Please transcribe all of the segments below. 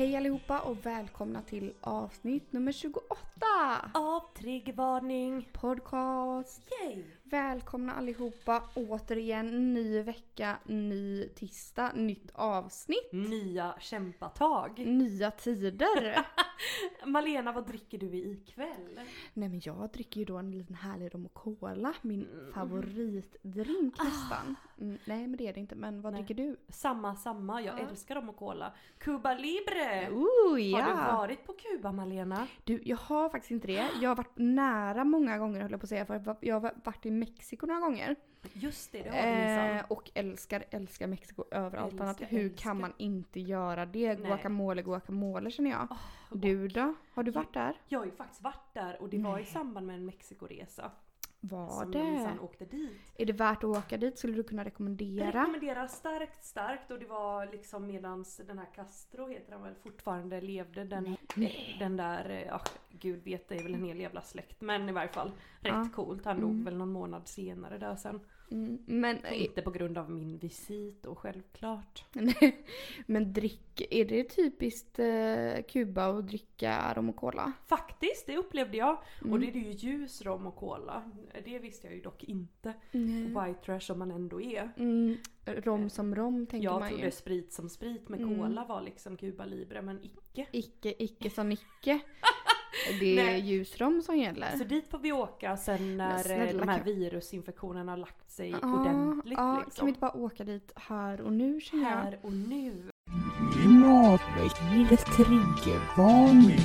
Hej allihopa och välkomna till avsnitt nummer 28! Av triggervarning. Podcast! Yay! Välkomna allihopa återigen, ny vecka, ny tisdag, nytt avsnitt, Nya kämpatag. nya tider. Malena, vad dricker du ikväll? Nej men jag dricker ju då en liten härlig rom och cola, min favoritdrink nästan. Mm, nej men det är det inte, men vad Nej. dricker du? Samma, samma. Jag Ja. älskar dem och cola. Cuba Libre! Ooh, Har ja! du varit på Kuba, Malena? Du, jag har faktiskt inte det. Jag har varit nära många gånger höll jag på att säga, för jag har varit i Mexiko några gånger. Just det, det har du Eh, och älskar, älskar Mexiko över allt annat. Hur älskar. kan man inte göra det? Nej. Guacamole, guacamole känner jag. Vad Du då? Har du varit där? Jag har ju faktiskt varit där och det var i samband med en Mexikoresa. Var som jag det? åkte dit. Är det värt att åka dit? Skulle du kunna Jag rekommendera? rekommenderar starkt, starkt och det var liksom medans den här Castro heter han väl fortfarande levde. Den, eh, den där, eh, ja gud vet det är väl en hel jävla släkt men i varje fall rätt Ja. coolt. Han dog väl någon månad senare där sen. Mm, men, Inte på grund av min visit och självklart. men drick, är det typiskt eh, Kuba att dricka rom och cola? Faktiskt, det upplevde jag. Mm. Och det är ju ljus rom och cola. Det visste jag ju dock inte. White trash som man ändå är. Mm, rom som rom tänker Jag man trodde ju. sprit som sprit med Mm. cola var liksom Cuba Libre men icke. Icke, icke som icke. Det är Nej. ljusrom som gäller. Så dit får vi åka sen när eh, snälla, de här kan- virusinfektionerna har lagt sig Ja, ordentligt Kan liksom. vi inte bara åka dit här och nu känner jag? Här och nu. Triggervarning.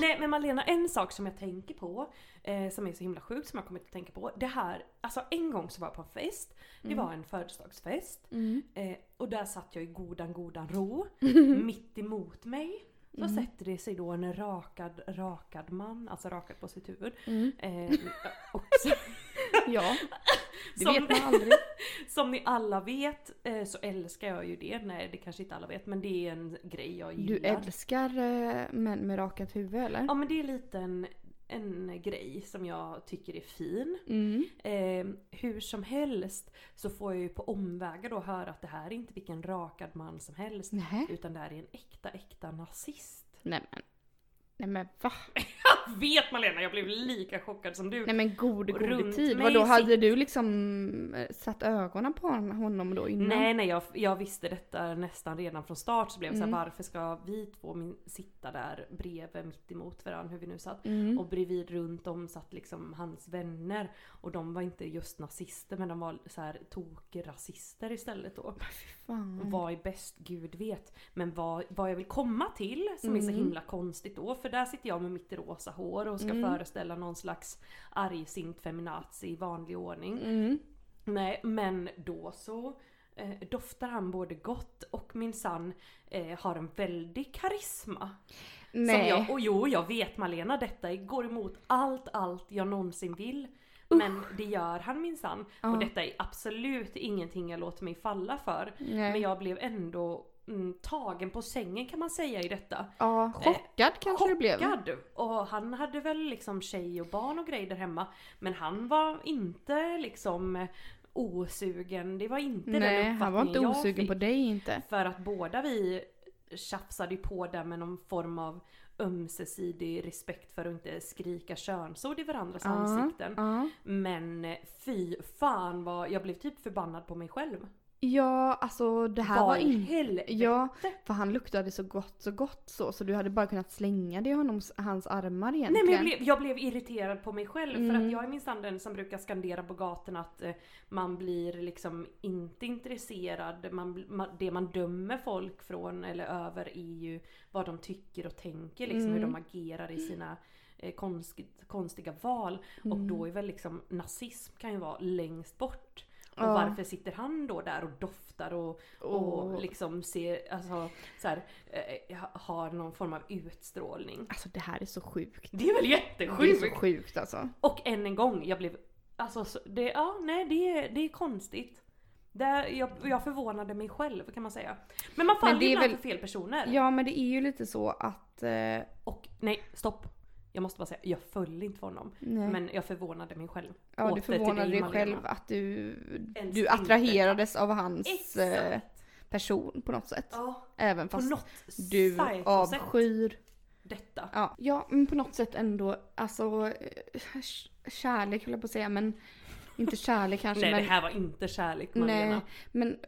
Nej men Malena, en sak som jag tänker på, eh, som är så himla sjukt som jag kommit att tänka på. Det här, alltså en gång så var jag på en fest. Det var en födelsedagsfest. Mm. Eh, och där satt jag i godan godan ro. mitt emot mig. Så Mm. sätter det sig då en rakad, rakad man, alltså rakad på sitt huvud. Mm. Eh, och så, Ja, det Som- vet man aldrig. Som ni alla vet eh, så älskar jag ju det. Nej det kanske inte alla vet men det är en grej jag gillar. Du älskar eh, män med rakat huvud eller? Ja men det är lite en, en grej som jag tycker är fin. Mm. Eh, hur som helst så får jag ju på omvägar då höra att det här är inte vilken rakad man som helst. Nej. Utan det här är en äkta, äkta nazist. Nej men. Nej men va? Jag vet Malena, jag blev lika chockad som du. Nej men god god runt tid. Vadå hade du liksom eh, satt ögonen på hon- honom då innan? Nej nej jag, jag visste detta nästan redan från start så blev det Mm. så här, varför ska vi två min, sitta där bredvid mitt emot varandra hur vi nu satt. Mm. Och bredvid runt om satt liksom hans vänner. Och de var inte just nazister men de var så här tok-rasister istället då. Fan. Vad är bäst gud vet. Men vad, vad jag vill komma till som är så Mm. himla konstigt då. För där sitter jag med mitt rosa hår och ska Mm. föreställa någon slags argsint feminazi i vanlig ordning. Mm. Nej men då så eh, doftar han både gott och minsann eh, har en väldig karisma. Nej. Som jag, och jo, jag vet Malena, detta går emot allt, allt jag någonsin vill. Men det gör han minsann. Ja. Och detta är absolut ingenting jag låter mig falla för. Nej. Men jag blev ändå mm, tagen på sängen kan man säga i detta. Ja, chockad kanske det blev. Chockad! Och han hade väl liksom tjej och barn och grejer där hemma. Men han var inte liksom eh, osugen. Det var inte den Nej, uppfattningen han var inte jag osugen fick. på dig inte. För att båda vi tjafsade ju på där med någon form av ömsesidig respekt för att inte skrika könsord i varandras Ja, ansikten. Ja. Men eh, fy fan vad jag blev typ förbannad på mig själv. Ja, alltså det här var i inte... Ja, för han luktade så gott, så gott så, så du hade bara kunnat slänga det i honom, hans armar egentligen. Nej men jag blev, jag blev irriterad på mig själv för Mm. att jag är minsann den som brukar skandera på gatorna att eh, man blir liksom inte intresserad. Man, man, det man dömer folk från eller över är ju vad de tycker och tänker, liksom hur Mm. de agerar i sina eh, konst, konstiga val. Och Mm. då är väl liksom nazism kan ju vara längst bort. Och Ja. varför sitter han då där och doftar och, och Och- liksom ser, alltså så här, eh, ha- har någon form av utstrålning. Alltså det här är så sjukt. Det är väl Det är så jättesjukt? sjukt alltså. Och än en gång, jag blev, alltså så- det, ja nej det är, det är konstigt. Det, jag, jag förvånade mig själv kan man säga. Men man faller är ibland väl- för fel personer. Ja men det är ju lite så att... Eh, Och nej, stopp. Jag måste bara säga, jag föll inte för honom. nej. Men jag förvånade mig själv. ja du förvånade dig själv att du, Ens du inte attraherades av hans eh, Exakt. person på något sätt. Ja, Även fast du avskyr Detta. Ja, ja, men på något sätt ändå, alltså eh, kärlek höll jag på att säga, men inte kärlek kanske, Nej men, det här var inte kärlek Malena. nej, men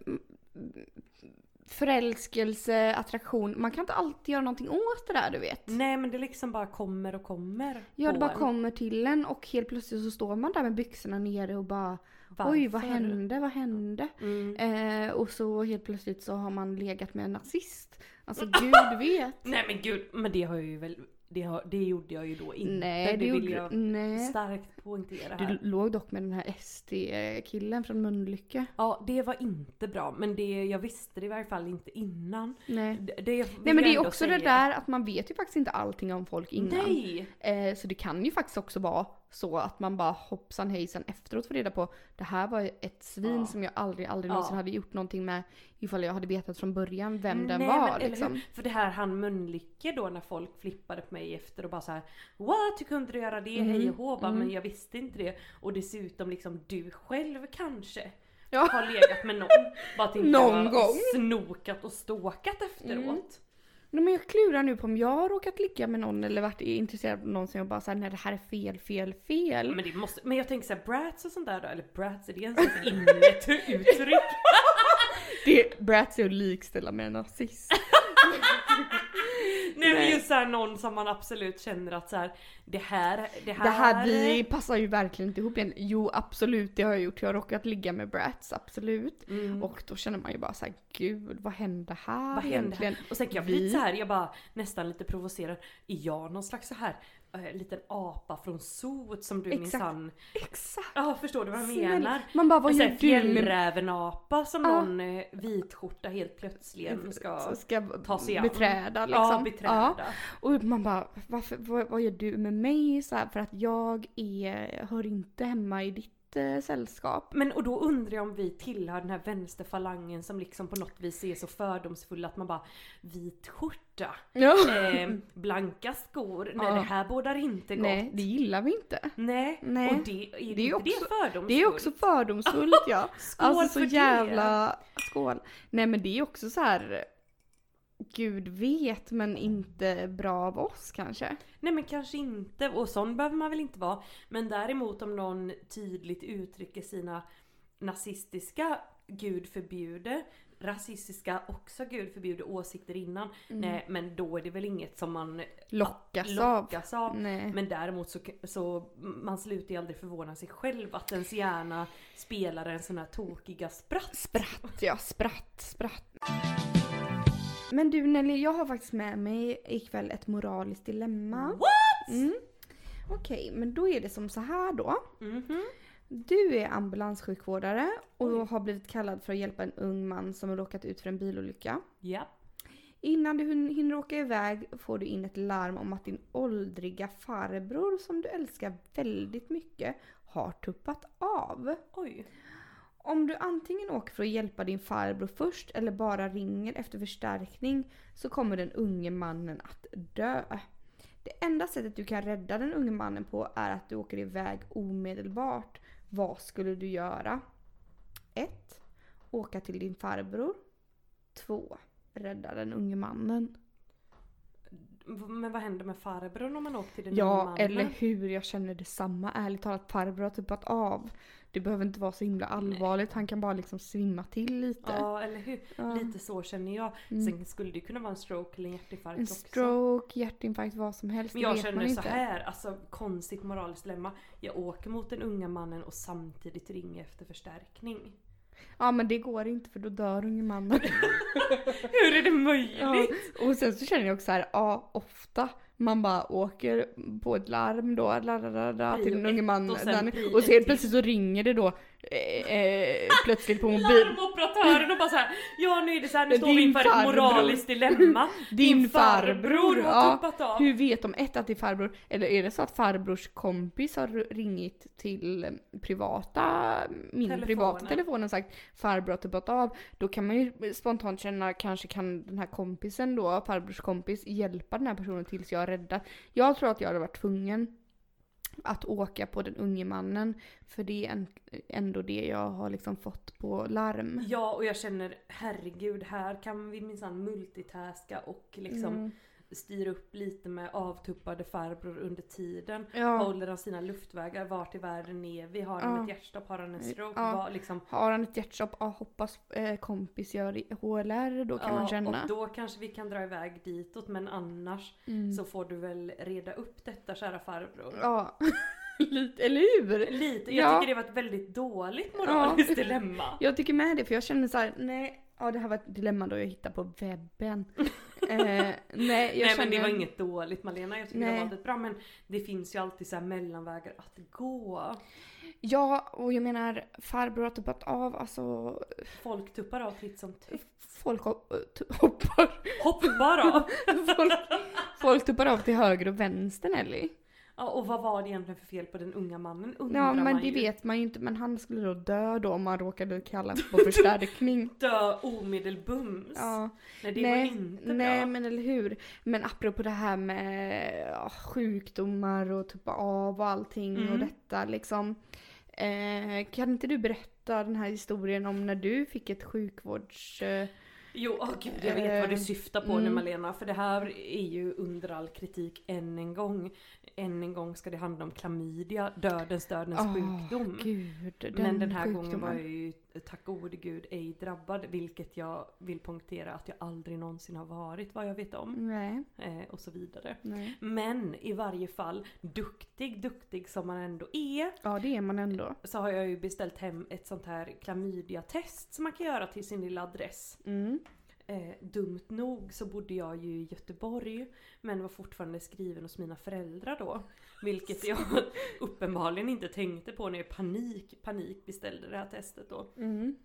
förälskelse, attraktion, man kan inte alltid göra någonting åt det där du vet. Nej men det liksom bara kommer och kommer. Ja, det bara en. kommer till en och helt plötsligt så står man där med byxorna nere och bara Oj, vad Varför? hände, vad hände? Mm. Eh, och så helt plötsligt så har man legat med en nazist. Alltså gud vet. Nej men gud, men det har jag ju väl, det, har, det gjorde jag ju då inte. Nej, det det vill jag nej. starkt poängtera här. Du låg dock med den här SD-killen från Mölnlycke. Ja, det var inte bra. Men det, jag visste det i varje fall inte innan. Nej. Det, det Nej men det är också det säga. där att man vet ju faktiskt inte allting om folk innan. Nej! Eh, så det kan ju faktiskt också vara så att man bara hoppsan hejsan efteråt får reda på det här var ett svin Ja. som jag aldrig, aldrig Ja. någonsin hade gjort någonting med ifall jag hade vetat från början vem den Nej, var men, liksom. För det här han Mölnlycke då när folk flippade på mig efter och bara så här: What? Hur kunde du göra det? Mm, Hej och hå, bara, mm. men jag visste inte det. Och dessutom liksom du själv kanske Ja. har legat med någon. Bara till Någon jag gång. snokat och ståkat efteråt. Mm. Men jag klurar nu på om jag har råkat ligga med någon eller varit intresserad av någon som jag bara såhär nej det här är fel, fel, fel. Men, det måste, men jag tänker såhär brats och sånt där då, eller brats är det ens ett innet uttryck? Det, Bratz är att likställa med en nazist. Nej men just såhär någon som man absolut känner att såhär det här, det här, Det här vi passar ju verkligen inte ihop igen. Jo absolut det har jag gjort. Jag har råkat ligga med Bratz, absolut. Mm. Och då känner man ju bara såhär gud vad hände här Vad hände egentligen? Och sen kan jag Vi- bli så här, jag bara nästan lite provocerad. Är jag någon slags så här äh, liten apa från zoot som du minsann... Exakt. Ja förstår du vad jag menar? Man bara vad gör du fjällrävenapa som Ja. någon eh, vitskjorta helt plötsligt ska ska ta sig an. beträda liksom. Ja, beträda. Och man bara, varför, vad, vad gör du med mig? Så här, för att jag är, hör inte hemma i ditt eh, sällskap. Men och då undrar jag om vi tillhör den här vänsterfalangen som liksom på något vis är så fördomsfulla att man bara vit skjorta, Ja. eh, blanka skor, nej Ja. det här bådar inte gott. Nej, det gillar vi inte. Nej, Nej. och det, är Det är det, också- det fördomsfullt? Det är också fördomsfullt ja. Skål alltså så för det. jävla skål. Nej men det är också så här. Gud vet men inte bra av oss kanske. Nej men kanske inte, och sån behöver man väl inte vara. Men däremot om någon tydligt uttrycker sina nazistiska, gud förbjude, rasistiska, också gud förbjude åsikter innan. Nej men då är det väl inget som man Lockas av. lockas av. Nej. Men däremot så, så man slutar ju aldrig förvåna sig själv att ens hjärna spelar en sån här tokiga spratt. Spratt ja, spratt, spratt. Men du Nelly, jag har faktiskt med mig ikväll ett moraliskt dilemma. What? Mm. Okej, men då är det som så här då. Mhm. Du är ambulanssjukvårdare och Oj. har blivit kallad för att hjälpa en ung man som har råkat ut för en bilolycka. Ja. Innan du hin- hinner åka iväg får du in ett larm om att din åldriga farbror som du älskar väldigt mycket har tuppat av. Oj. Om du antingen åker för att hjälpa din farbror först eller bara ringer efter förstärkning så kommer den unge mannen att dö. Det enda sättet du kan rädda den unge mannen på är att du åker iväg omedelbart. Vad skulle du göra? 1. Åka till din farbror. 2. Rädda den unge mannen. Men vad händer med farbrorn om man åker till den unge Ja, mannen? eller hur? Jag känner detsamma. Ärligt talat, farbror har tuppat av. Det behöver inte vara så himla allvarligt. Han kan bara liksom svimma till lite. Ja, eller hur? Ja. Lite så känner jag. Mm. Sen skulle det kunna vara en stroke eller en hjärtinfarkt En också. stroke, hjärtinfarkt, vad som helst. Men jag vet man känner så inte. här, alltså konstigt moraliskt dilemma. Jag åker mot den unga mannen och samtidigt ringer efter förstärkning. Ja men det går inte för då dör unge mannen. Hur är det möjligt? ja. Och sen så känner jag också så här, ja ofta. man bara åker på ett larm då, la, la, la, till den unge mannen. och sen Och så helt plötsligt så ringer det då eh, eh, plötsligt på mobil. Larmoperatören och bara såhär, ja nu är det så här, nu står vi din inför ett farbror. moraliskt dilemma. Din farbror, har ja. tuppat av. Hur vet de ett att det är farbror? Eller är det så att farbrors kompis har ringit till privata, min Telefonen. privata telefon och sagt farbror har tuppat av. Då kan man ju spontant känna, kanske kan den här kompisen då, farbrors kompis, hjälpa den här personen tills jag är räddad. Jag tror att jag hade varit tvungen att åka på den unge mannen. För det är ändå det jag har liksom fått på larm. Ja och jag känner herregud här kan vi minsann multitaska och liksom Mm. Styra upp lite med avtuppade farbror under tiden. Ja. Håller han sina luftvägar? Vart i världen är vi? Har han Ja. ett hjärtstopp? Har han en stroke? Ja. Vad, liksom, Har han ett hjärtstopp? Ja, hoppas eh, kompis gör HLR, då kan ja, man känna. Och då kanske vi kan dra iväg ditåt men annars Mm. så får du väl reda upp detta kära farbror. Ja, lite, eller hur? Lite, jag Ja. tycker det var ett väldigt dåligt moraliskt dilemma. Jag tycker med det, för jag känner så här: nej, ja det här var ett dilemma då jag hittade på webben. eh, nej, jag Nej känner... men det var inget dåligt Malena, jag tycker Nej. det var ett bra men det finns ju alltid så här mellanvägar att gå. Ja, och jag menar farbror har tuppat av, alltså Folk tuppar av titt som tätt. folk hoppar. Hoppar av! folk, folk tuppar av till höger och vänster Nelly. Ja, och vad var det egentligen för fel på den unga mannen undrar Ja men man det ju. vet man ju inte, men han skulle då dö då om han råkade kalla på förstärkning. Dö omedelbums. Ja. Nej det nej, var inte nej bra. men eller hur. Men apropå det här med ja, sjukdomar och tuppa av och allting och Mm. detta liksom. Eh, kan inte du berätta den här historien om när du fick ett sjukvårds... Eh, Jo, åh gud jag vet vad du Eh, syftar på nu mm. Malena. För det här är ju under all kritik än en gång. Än en gång ska det handla om klamydia, dödens dödens åh, sjukdom. Gud, Men den här gången sjukdomen. var jag ju tack gode gud ej drabbad. Vilket jag vill punktera att jag aldrig någonsin har varit vad jag vet om. Eh, och så vidare. nej. Men i varje fall, duktig, duktig som man ändå är. Ja det är man ändå. Så har jag ju beställt hem ett sånt här klamydia-test som man kan göra till sin lilla adress. Mm. Eh, dumt nog så bodde jag ju i Göteborg men var fortfarande skriven hos mina föräldrar då. Vilket jag uppenbarligen inte tänkte på när jag i panik, panik beställde det här testet då. Mm.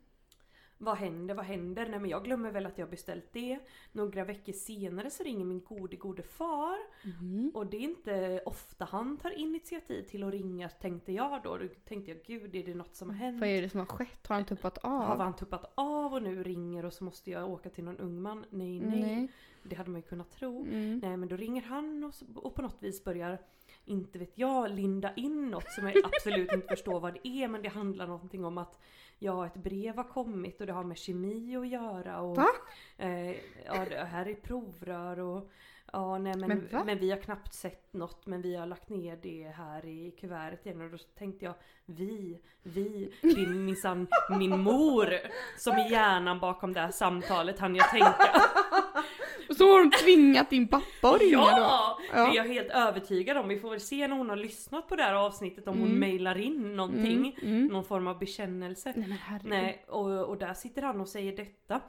Vad händer, vad händer? Nej men jag glömmer väl att jag beställt det. Några veckor senare så ringer min gode gode far. Mm. Och det är inte ofta han tar initiativ till att ringa tänkte jag då. Då tänkte jag gud är det något som har hänt? Vad är det som har skett? Har han tuppat Har av? han tuppat av och nu ringer och så måste jag åka till någon ung man? Nej nej. Nej. Det hade man ju kunnat tro. Mm. Nej men då ringer han och, och på något vis börjar, inte vet jag, linda in något som jag absolut inte förstår vad det är. Men det handlar någonting om att ja, ett brev har kommit och det har med kemi att göra. Och? Eh, ja, här är provrör och Ja nej men, Men men, vi har knappt sett något men vi har lagt ner det här i kuvertet igen och då tänkte jag Vi, vi, din minsann min mor som är hjärnan bakom det här samtalet hann jag tänka. Och så har de tvingat din pappa att ringa då? Ja! Det är Ja. jag helt övertygad om. Vi får väl se när hon har lyssnat på det här avsnittet om hon Mm. mailar in någonting. Mm, mm. Någon form av bekännelse. Nej men herregud. Nej, och, och där sitter han och säger detta.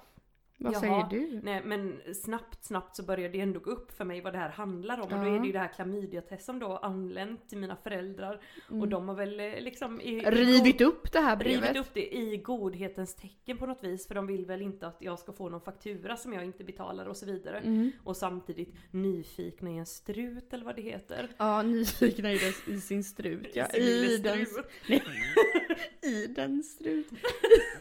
Vad Jaha. säger du? Nej men snabbt snabbt så börjar det ändå gå upp för mig vad det här handlar om. Och då Ja. är det ju det här klamydiatest som då anlänt till mina föräldrar. Och Mm. de har väl eh, liksom i, i Rivit god- upp det här brevet? Rivit upp det i godhetens tecken på något vis. För de vill väl inte att jag ska få någon faktura som jag inte betalar och så vidare. Mm. Och samtidigt nyfikna i en strut eller vad det heter. Ja, nyfikna i, dess, i sin strut. Ja, i, lilla den, strut. I den strut.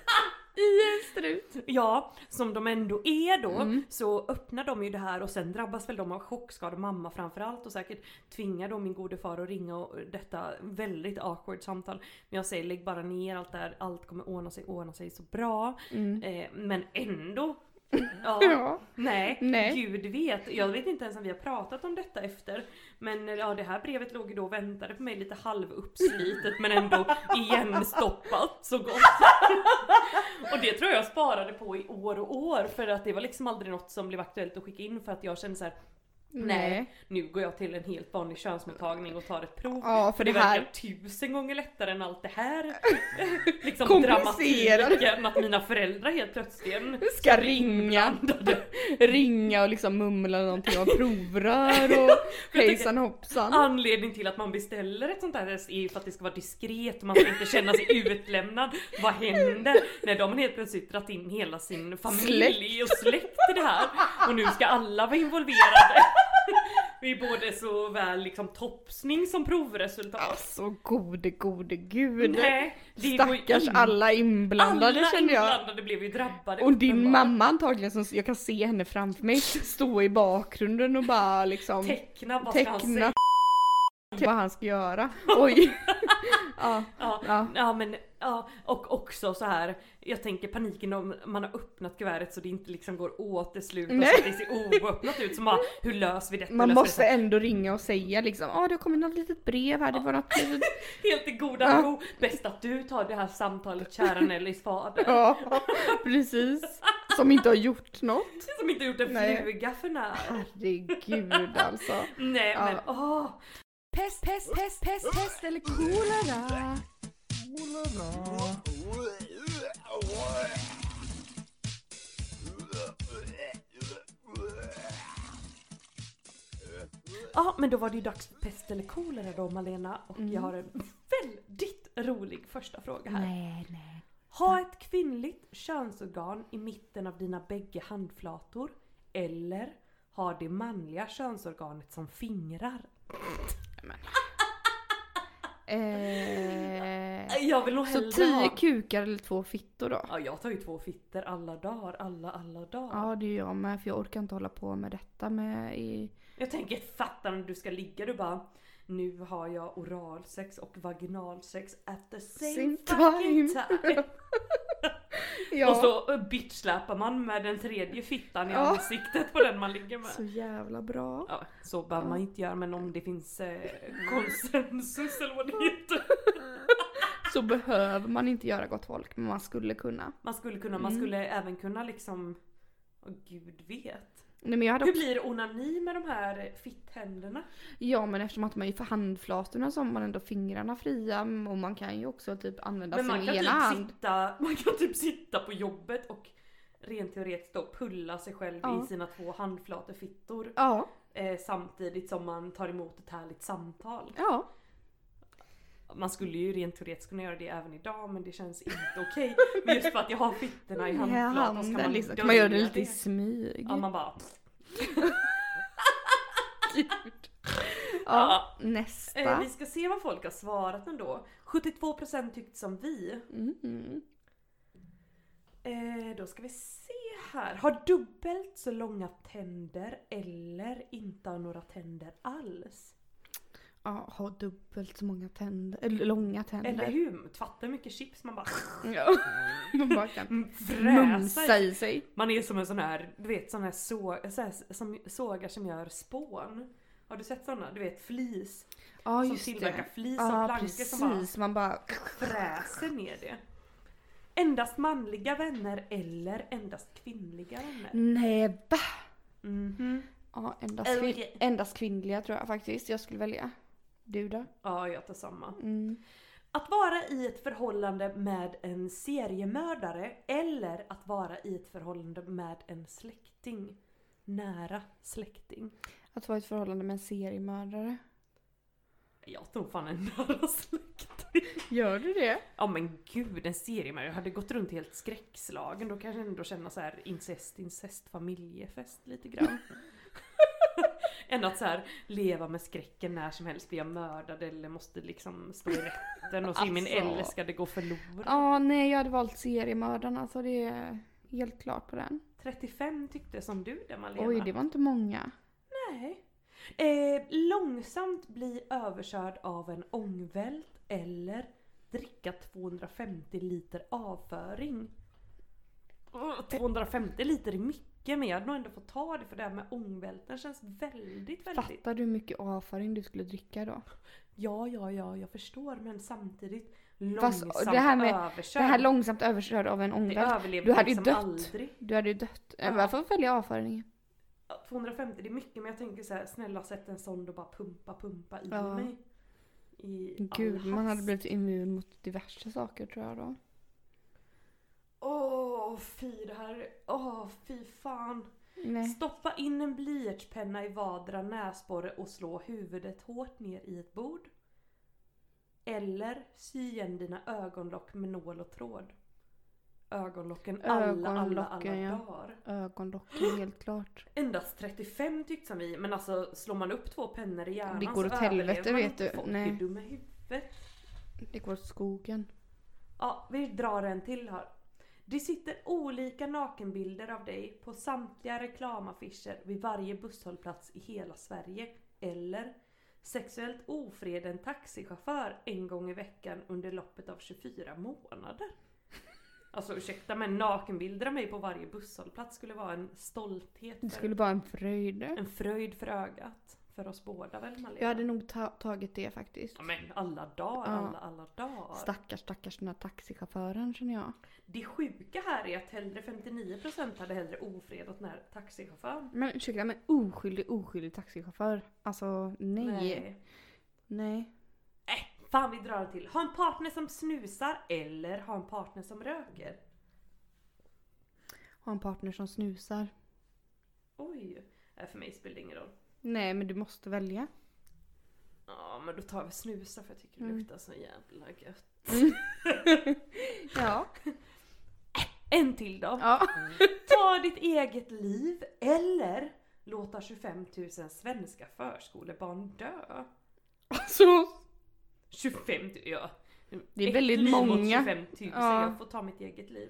I en strut. Ja, som de ändå är då, Mm. så öppnar de ju det här och sen drabbas väl de av chockskada, mamma framförallt och säkert tvingar då min gode far att ringa och detta väldigt awkward samtal. Men jag säger lägg bara ner allt där, allt kommer ordna sig, ordna sig så bra. Mm. Eh, men ändå Ja, Ja. Nej, Nej. gud vet. Jag vet inte ens om vi har pratat om detta efter. Men ja, det här brevet låg ju då och väntade på mig lite halvuppslitet men ändå igenstoppat så gott. och det tror jag sparade på i år och år för att det var liksom aldrig något som blev aktuellt att skicka in för att jag kände så här. Nej. Nu går jag till en helt vanlig könsmottagning och tar ett prov. Ja, för det det här- verkar tusen gånger lättare än allt det här. liksom dramatiken att mina föräldrar helt plötsligt Ska ringa. Ringa och liksom mumla någonting om provrör och hejsan hoppsan. Anledning till att man beställer ett sånt här test är ju för att det ska vara diskret och man ska inte känna sig utlämnad. Vad händer när de har helt plötsligt dragit in hela sin familj och släkt i det här? Och nu ska alla vara involverade. I både såväl liksom topsning som provresultat. Alltså gode gode gud. Nej, Stackars in- alla inblandade Alla känner jag. inblandade blev ju drabbade. Och din mamma antagligen, som jag kan se henne framför mig, stå i bakgrunden och bara liksom Teckna, vad ska han teckna säga? vad han ska göra. Oj. ja. Ja, Ja. ja men ja, och också så här. Jag tänker paniken om man har öppnat kuvertet så det inte liksom går åt till slut och så att det ser oöppnat ut. Så bara, hur löser vi detta? Man måste detta? ändå ringa och säga liksom, ja det har kommit något litet brev här, det var något litet... Helt i goda ro. Bäst att du tar det här samtalet kära Nellys fader. Ja, precis. Som inte har gjort något. Som inte gjort en Nej. fluga för när. Herregud alltså. Nej Ja. men åh. Pest, pest, pest, pest, pest eller kolera? Ja men då var det ju dags för pest eller kolera då Malena. Och Mm. jag har en väldigt rolig första fråga här. Nej, nej. Ha ett kvinnligt könsorgan i mitten av dina bägge handflator. Eller ha det manliga könsorganet som fingrar. Eh, Jag vill nog så tio ha... kukar eller två fittor då? Ja jag tar ju två fitter alla dagar, alla alla dagar. Ja det gör jag med för jag orkar inte hålla på med detta med i... Jag tänker fatta när du ska ligga du bara nu har jag oralsex och vaginalsex at the same, Same fucking time." time. Ja. Och så uh, bitchsläpar man med den tredje fittan i Ja. ansiktet på den man ligger med. Så jävla bra. Ja, så behöver man inte göra men om det finns eh, konsensus eller vad det heter. Så behöver man inte göra gott folk men man skulle kunna. Man skulle kunna, man Mm. skulle även kunna liksom, åh gud vet. Nej men jag hade Hur också... blir onani med de här fitthänderna? Ja men eftersom att man är för handflatorna så har man ändå fingrarna fria och man kan ju också typ använda Men sin ena typ hand. sitta, man kan typ sitta på jobbet och rent teoretiskt då pulla sig själv Ja. i sina två handflatefittor. Ja, Eh, samtidigt som man tar emot ett härligt samtal. ja. Man skulle ju rent teoretiskt kunna göra det även idag men det känns inte okej. Men just för att jag har fittorna i handflatan så kan man, liksom. Kan man göra det lite i smyg? Ja man bara Ja, nästa. eh, Vi ska se vad folk har svarat ändå. 72% tyckte som vi. Mm. Eh, då ska vi se här. Har dubbelt så långa tänder eller inte har några tänder alls. Ja, ha dubbelt så många tänder, eller långa tänder. Eller hur? Tvätta mycket chips man bara Ja. Man bara kan fräsa mumsa i. sig. Man är som en sån här, du vet sån här, så, så här som sågar som gör spån. Har du sett såna? Du vet flis. Ja som tillverkar det. flis Ja av plankor som bara precis, man bara... fräser ner det. Endast manliga vänner eller endast kvinnliga vänner? Nej va? Mhm. Ja, endast, kvin- endast kvinnliga tror jag faktiskt jag skulle välja. Du då? Ja, jag tar samma. Mm. Att vara i ett förhållande med en seriemördare eller att vara i ett förhållande med en släkting. Nära släkting. Att vara i ett förhållande med en seriemördare. Jag tror fan en nära släkting. Gör du det? Ja men gud, en seriemördare. Jag hade gått runt helt skräckslagen. Då kanske jag ändå känna så här incest, incest, familjefest lite grann. Än att så här leva med skräcken när som helst blir jag mördad eller måste liksom stå i rätten och se min Alltså. älskade gå förlorad. Ja, nej jag hade valt seriemördaren så det är helt klart på den. 35 tyckte som du det Malena. Oj, det var inte många. Nej. Eh, långsamt bli överkörd av en ångvält eller dricka 250 liter avföring. Ugh, 250 liter är mycket men jag hade nog ändå fått ta det för det här med ångvälten känns väldigt väldigt... Fattar du hur mycket avföring du skulle dricka då? Ja, ja, ja, jag förstår men samtidigt Fast långsamt det här med- överkörd. Det här långsamt överkörd av en det ångvält. Du hade ju liksom dött. aldrig. Du hade ju dött. Ja. Varför välja avföringen? Ja, 250 det är mycket men jag tänker så här, snälla sätt en sån och bara pumpa pumpa i Ja. mig. I Gud, man hade blivit immun mot diverse saker tror jag då. Åh fy det här, åh fy fan. Nej. Stoppa in en blyertspenna i vardera näsborre och slå huvudet hårt ner i ett bord. Eller sy igen dina ögonlock med nål och tråd. Ögonlocken alla, alla, alla Ögonlocken, ja. dagar. Ögonlocken helt klart. Endast 35 tyckte vi, men alltså slår man upp två pennor i hjärnan Det går åt helvete, vet du. Folk Nej. är dumma i huvudet. Det går åt skogen. Ja, vi drar en till här. Det sitter olika nakenbilder av dig på samtliga reklamaffischer vid varje busshållplats i hela Sverige. Eller sexuellt ofred en taxichaufför en gång i veckan under loppet av 24 månader. Alltså ursäkta men nakenbilder av mig på varje busshållplats skulle vara en stolthet. Det för- skulle vara en fröjd. En fröjd för ögat. För oss båda väl Malena? Jag hade nog ta- tagit det faktiskt. Ja, men alla dagar, Ja. alla, alla dagar. Stackars stackars den här taxichauffören känner jag. Det sjuka här är att hellre 59% hade hellre ofredat den här taxichauffören. Men ursäkta men oskyldig oskyldig taxichaufför. Alltså nej. Nej. Nej. Äh, fan vi drar till. Ha en partner som snusar eller ha en partner som röker. Ha en partner som snusar. Oj. Äh, för mig spelar det ingen roll. Nej men du måste välja. Ja men då tar vi snusa för jag tycker det Mm. luktar så jävla gött. Ja. En till då. ja. Ta ditt eget liv eller låta 25 000 svenska förskolebarn dö. Alltså. 25 000, ja. Det är väldigt liv mot många. 25 000, Ja. jag får ta mitt eget liv.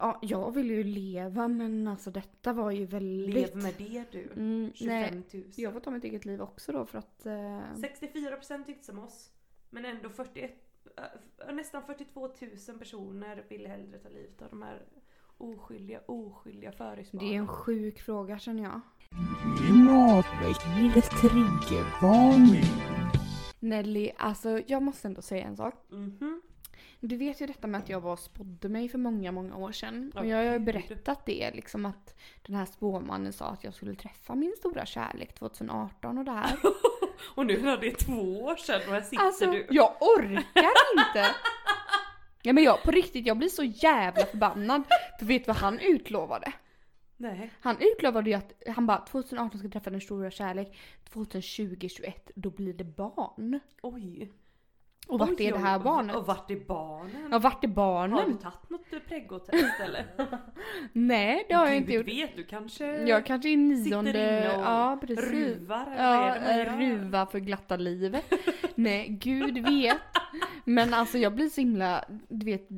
Ja, jag vill ju leva men alltså detta var ju väldigt... Lev med det du. Mm, 25 nej, 000. jag får ta mitt eget liv också då för att... Eh, 64% tyckte som oss. Men ändå 41, äh, nästan 42 000 personer vill hellre ta livet av de här oskyldiga, oskyldiga det är en sjuk fråga känner jag. Nelly, alltså jag måste ändå säga en sak. Mhm. Du vet ju detta med att jag var och spådde mig för många, många år sedan. Och jag har ju berättat det liksom att den här spåmannen sa att jag skulle träffa min stora kärlek 2018 och det här. Och nu när det är två år sedan och här sitter Alltså du. jag orkar inte! Ja men jag på riktigt, jag blir så jävla förbannad. För vet du vad han utlovade? Nej. Han utlovade ju att han bara 2018 ska träffa den stora kärlek. 2020-21 då blir det barn. Oj. Och vart Oj, är det här oj. barnet? Och vart är barnen? Ja vart är Har du barnen? tagit något pregotest eller? Nej det har jag Gud inte gjort. vet du kanske Jag kanske är nionde... sitter inne och ja precis. ruvar eller Ja, ruva för glatta livet. Nej, gud vet. Men alltså jag blir så himla, du vet,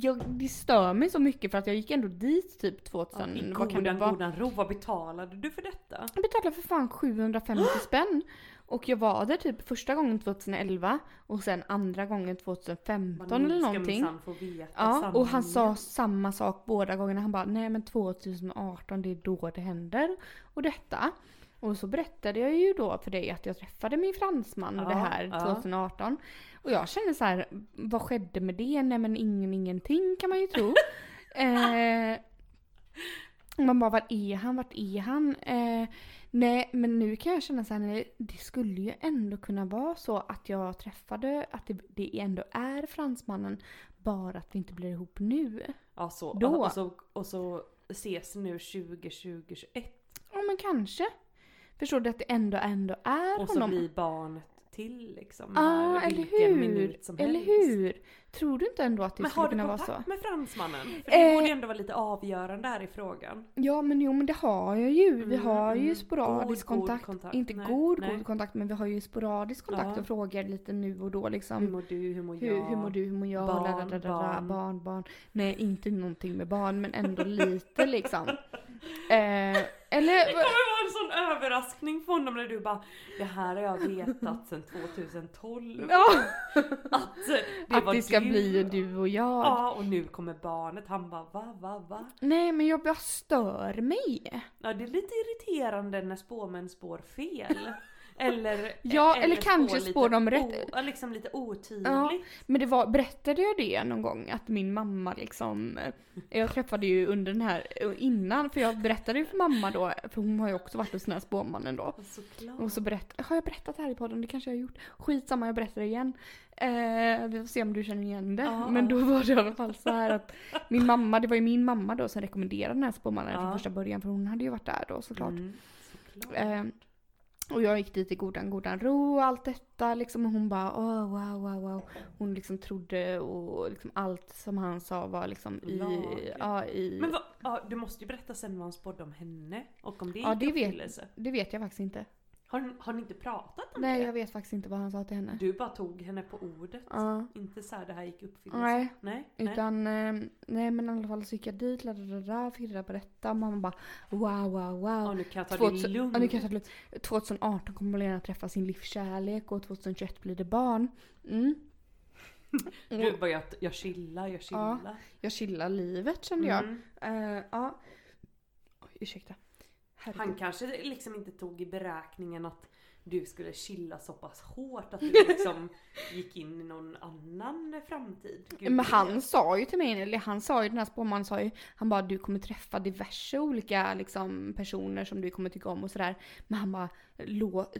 jag, det stör mig så mycket för att jag gick ändå dit typ Ja, 2000, I vad kan det vara? godan ro, vad betalade du för detta? Jag betalade för fan 750 spänn. Och jag var där typ första gången 2011 och sen andra gången 2015 Man eller någonting. få veta Ja, och han sa samma sak båda gångerna. Han bara, nej men 2018 det är då det händer. Och detta. Och så berättade jag ju då för dig att jag träffade min fransman och Ja, det här ja. 2018. Och jag kände så här, vad skedde med det? Nej men ingen ingenting kan man ju tro. eh, man bara, var är han? Vart är han? Eh, nej, men nu kan jag känna så här, det skulle ju ändå kunna vara så att jag träffade, att det, det ändå är fransmannen, bara att vi inte blir ihop nu. Ja, så, Då. Och, så, och så ses nu 2021 Ja men kanske. Förstår du att det ändå ändå är och så honom? blir barnet till liksom. Ja, här eller hur? minut som Eller helst. hur? Tror du inte ändå att det Men skulle har du kunna vara så? kontakt med fransmannen? För det Eh. borde ändå vara lite avgörande här i frågan. Ja men jo men det har jag ju. Vi Mm, har ju mm. sporadisk God, god kontakt. kontakt. Inte Nej, god, nej. god kontakt men vi har ju sporadisk kontakt Ja. och frågar lite nu och då liksom. Hur mår du? Hur mår Hur, jag? hur mår du, hur mår jag? Barn, Barn, barn. barn. barn, barn. Nej, inte någonting med barn men ändå lite liksom. Eh, eller Det kommer vara en sån överraskning för honom när du bara Det här har jag vetat sedan 2012. Ja, Att det att var det ska du. bli du och jag. Ja och nu kommer barnet. Han bara va va va? Nej men jag bara stör mig. Ja det är lite irriterande när spåmän spår fel. Eller, Ja, eller kanske lite spår de rätt. O, liksom lite otydligt. Ja. Men det var, berättade jag det någon gång? Att min mamma liksom, jag träffade ju under den här, innan, för jag berättade ju för mamma då, för hon har ju också varit hos den här spåmannen då. Såklart. Och så berätt, har jag berättat det här i podden? Det kanske jag har gjort. Skitsamma, jag berättar det igen. Eh, vi får se om du känner igen det. Ja, Men då var det i alla fall så här att min mamma, det var ju min mamma då som rekommenderade den här spåmannen Ja. från första början, för hon hade ju varit där då såklart. Mm, såklart. Eh, och jag gick dit i godan godan ro och allt detta liksom och hon bara åh wow wow wow. Hon liksom trodde och liksom allt som han sa var liksom i, Lagligt. ja, i Men vad, ja, du måste ju berätta sen vad han spådde om henne och om det Ja, det vet- det vet jag faktiskt inte. Har, har ni inte pratat om Nej det? jag vet faktiskt inte vad han sa till henne. Du bara tog henne på ordet. Ja. Inte så här det här gick uppfyllelse. Nej, Nej. nej. utan eh, nej men i alla fall så gick jag dit, ladadada, fick reda på detta mamma bara wow wow Ja, wow. nu kan jag ta det 2000 lugnt. ja, nu kan jag ta det lugnt. 2018 kommer Malena träffa sin livskärlek och 2021 blir det barn. Mm. Du bara jag, jag chillar, jag chillar. Jag chillar livet kände jag. Mm. Eh, ja. Oj, ursäkta. Herregud. Han kanske liksom inte tog i beräkningen att du skulle chilla så pass hårt att du liksom gick in i någon annan framtid. Gud Men han sa ju till mig, eller han sa ju den här spåmannen sa ju, han bara du kommer träffa diverse olika liksom personer som du kommer tycka om och sådär. Men han bara låt,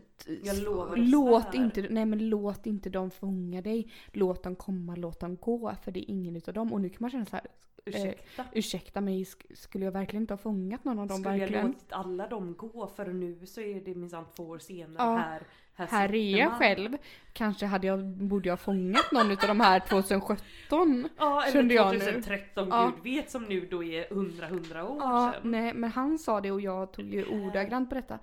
låt inte, nej men låt inte dem fånga dig. Låt dem komma, låt dem gå. För det är ingen utav dem. Och nu kan man känna så här, Ursäkta. ursäkta mig, sk- skulle jag verkligen inte ha fångat någon av dem Skulle jag verkligen? låtit alla dem gå för nu så är det minsann två år senare Ja. här. Här, Här är jag man. själv. Kanske hade jag, borde jag ha fångat någon utav de här 2017. Ja eller jag nu. 2013, Ja. Gud vet som nu då är 100-100 år Ja, sedan. nej men han sa det och jag tog ju ordagrant på detta. I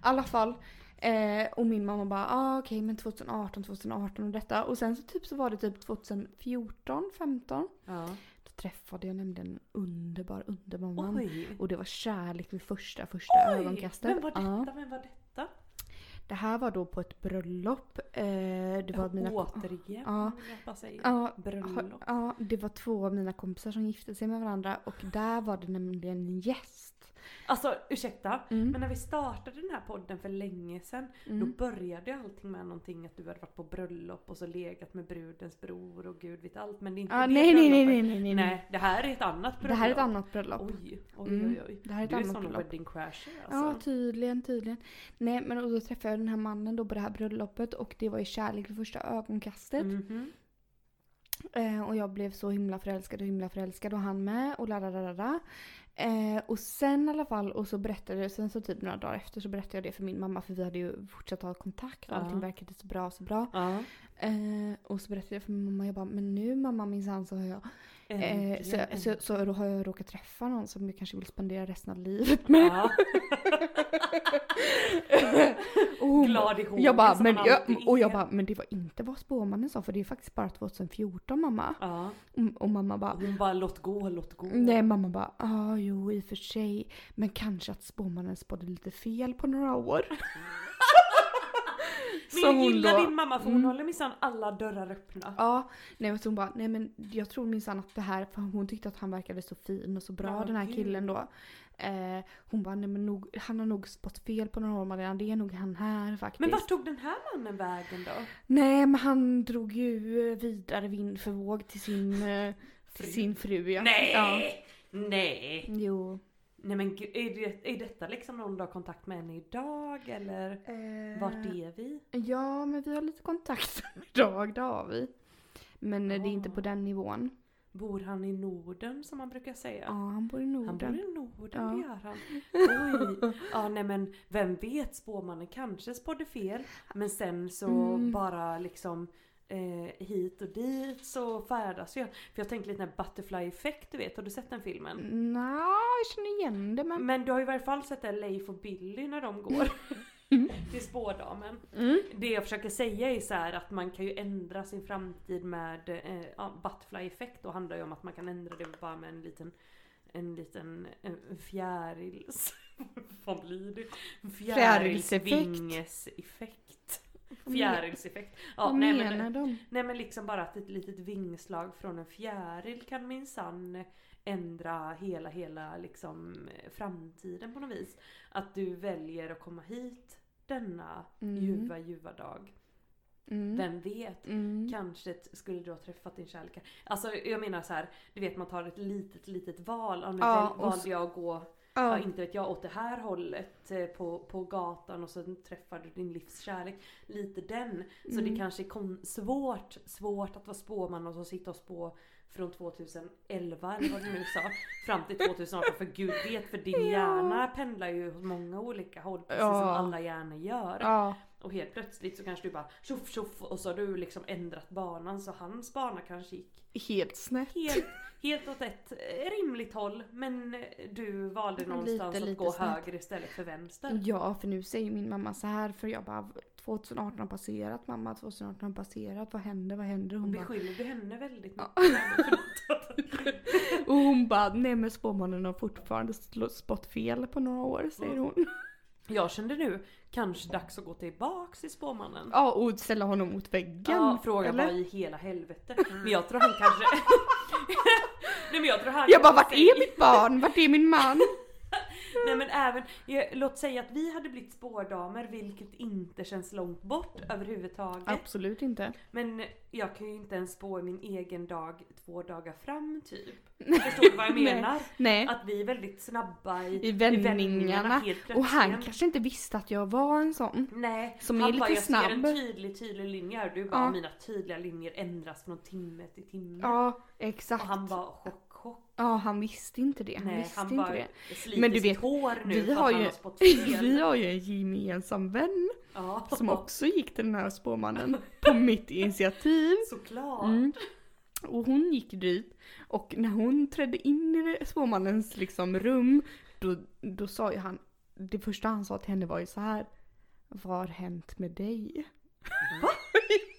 alla fall. Eh, och min mamma bara ah, okej men 2018, 2018 och detta. Och sen så typ så var det typ 2014, 15. Ja. Träffade jag nämligen en underbar, underbar. Oj. Och det var kärlek vid första, första Oj, ögonkastet. Vem var detta? Ja. Vem var detta? Det här var då på ett bröllop. Eh, det var mina... Återigen Ja. jag säga. Ja, Bröllop. Ja, det var två av mina kompisar som gifte sig med varandra och där var det nämligen en gäst. Alltså ursäkta, Mm. men när vi startade den här podden för länge sedan då Mm. började allting med någonting att du hade varit på bröllop och så legat med brudens bror och gud vet allt men det är inte Ah, det nej, nej, nej, nej, nej, nej. Nej, det här är ett annat bröllop. Det här är ett annat bröllop. Oj, oj, Mm, oj, oj. det här är ett du är annat sån wedding crasher Ja, alltså. tydligen, tydligen. Nej, men och då träffade jag den här mannen då på det här bröllopet och det var ju kärlek vid första ögonkastet. Mhm. Eh, och jag blev så himla förälskad och himla förälskad och han med och la la la la. Eh, och sen i alla fall, och så berättade jag, sen så typ några dagar efter så berättade jag det för min mamma för vi hade ju fortsatt ha kontakt och allting verkade så bra, så bra. Ja. Eh, och så berättade jag för min mamma, jag bara men nu mamma minsann så har jag Eh, Äntligen, så, så, så då har jag råkat träffa någon som jag kanske vill spendera resten av livet med. Ja. och Glad i hågen jag bara, men, jag, och jag bara, men det var inte vad spåmannen sa för det är faktiskt bara 2014 mamma. Ja. Och, och mamma bara, Hon bara låt gå, låt gå. nej mamma bara, ja ah, jo i och för sig. Men kanske att spåmannen spådde lite fel på några år. Men jag gillar då- din mamma för hon Mm. håller minsann alla dörrar öppna. Ja, nej hon bara, nej men jag tror minsann att det här, för hon tyckte att han verkade så fin och så bra Ja, den här killen då. Eh, hon bara, nej men nog, han har nog spått fel på några år Marianne, det är nog han här faktiskt. Men vart tog den här mannen vägen då? Nej men han drog ju vidare vind för våg till sin, eh, till sin fru ja. Nej! Ja. Nej! Jo. Nej men gud, är, det, är detta liksom någon du har kontakt med henne idag eller Eh, vart är vi? Ja men vi har lite kontakt idag, det har vi. Men eh, det är inte på den nivån. Bor han i Norden som man brukar säga? Ja han bor i Han bor Norden. i Norden, Ja. det gör han. Oj! Ja nej men vem vet, spåmannen kanske spådde fel. Men sen så Mm. bara liksom eh, hit och dit så färdas jag. För jag tänker lite när Butterfly Effect du vet, har du sett den filmen? Nja, jag känner igen det men... Men du har ju i varje fall sett det Leif och Billy när de går Mm. till spådamen. Mm. Det jag försöker säga är så här att man kan ju ändra sin framtid med eh, butterfly effekt och handlar ju om att man kan ändra det bara med en liten en liten en fjärils Vad blir det? Fjärilsvingeseffekt. Fjärilseffekt. Ja, Vad nej, menar men, de? nej men liksom bara att ett litet vingslag från en fjäril kan minsann ändra hela, hela liksom framtiden på något vis. Att du väljer att komma hit denna Mm. ljuva, ljuva dag. Mm. Vem vet? Mm. Kanske skulle du ha träffat din kärlek. Alltså jag menar så här, du vet man tar ett litet litet val. Ja, nu Ja, valde jag att gå, Ja. ja, inte vet jag, åt det här hållet eh, på, på gatan och så träffar du din livs kärlek. Lite den. Så Mm. det kanske är svårt, svårt att vara spåman och så sitta och spå från 2011 eller vad du nu sa fram till 2018 för gud vet för din Ja. hjärna pendlar ju åt många olika håll precis Ja. som alla hjärnor gör. Ja. Och helt plötsligt så kanske du bara tjoff tjoff och så har du liksom ändrat banan så hans bana kanske gick Helt snett. helt, helt åt ett rimligt håll men du valde någonstans Lite, att lite gå snett. höger istället för vänster. Ja, för nu säger min mamma så här för jag bara 2018 har passerat mamma, 2018 har passerat, vad händer, vad händer? Hon bara, beskyller du henne väldigt mycket? och hon bara, nej men spåmannen har fortfarande spått fel på några år säger Mm. hon. Jag kände nu, kanske dags att gå tillbaks till spåmannen. Ja, och ställa honom mot väggen. Ja, fråga vad i hela helvete. Men jag tror han kanske... Nej men jag tror han Jag bara, vart är mitt barn? Vart är min man? Nej men även, låt säga att vi hade blivit spårdamer vilket inte känns långt bort överhuvudtaget. Absolut inte. Men jag kan ju inte ens spå i min egen dag två dagar fram typ. Förstår du vad jag menar? Nej. Att vi är väldigt snabba i, I vändningarna. helt Och han kanske inte visste att jag var en sån. Nej, som är han lite bara, jag ser en snabb." tydlig tydlig linje här. Du bara, Ja. mina tydliga linjer ändras från timme till timme. Ja, och exakt. han bara, chock chock. Ja, han visste inte det. Han Nej, visste han inte bara det. Men du vet, hår nu vi har ju-. Vi har ju en gemensam vän ja. som också gick till den här spåmannen på mitt initiativ. Såklart. Mm. Och hon gick dit och när hon trädde in i spåmannens liksom rum då, då sa ju han, det första han sa till henne var ju så här. Vad har hänt med dig? Va?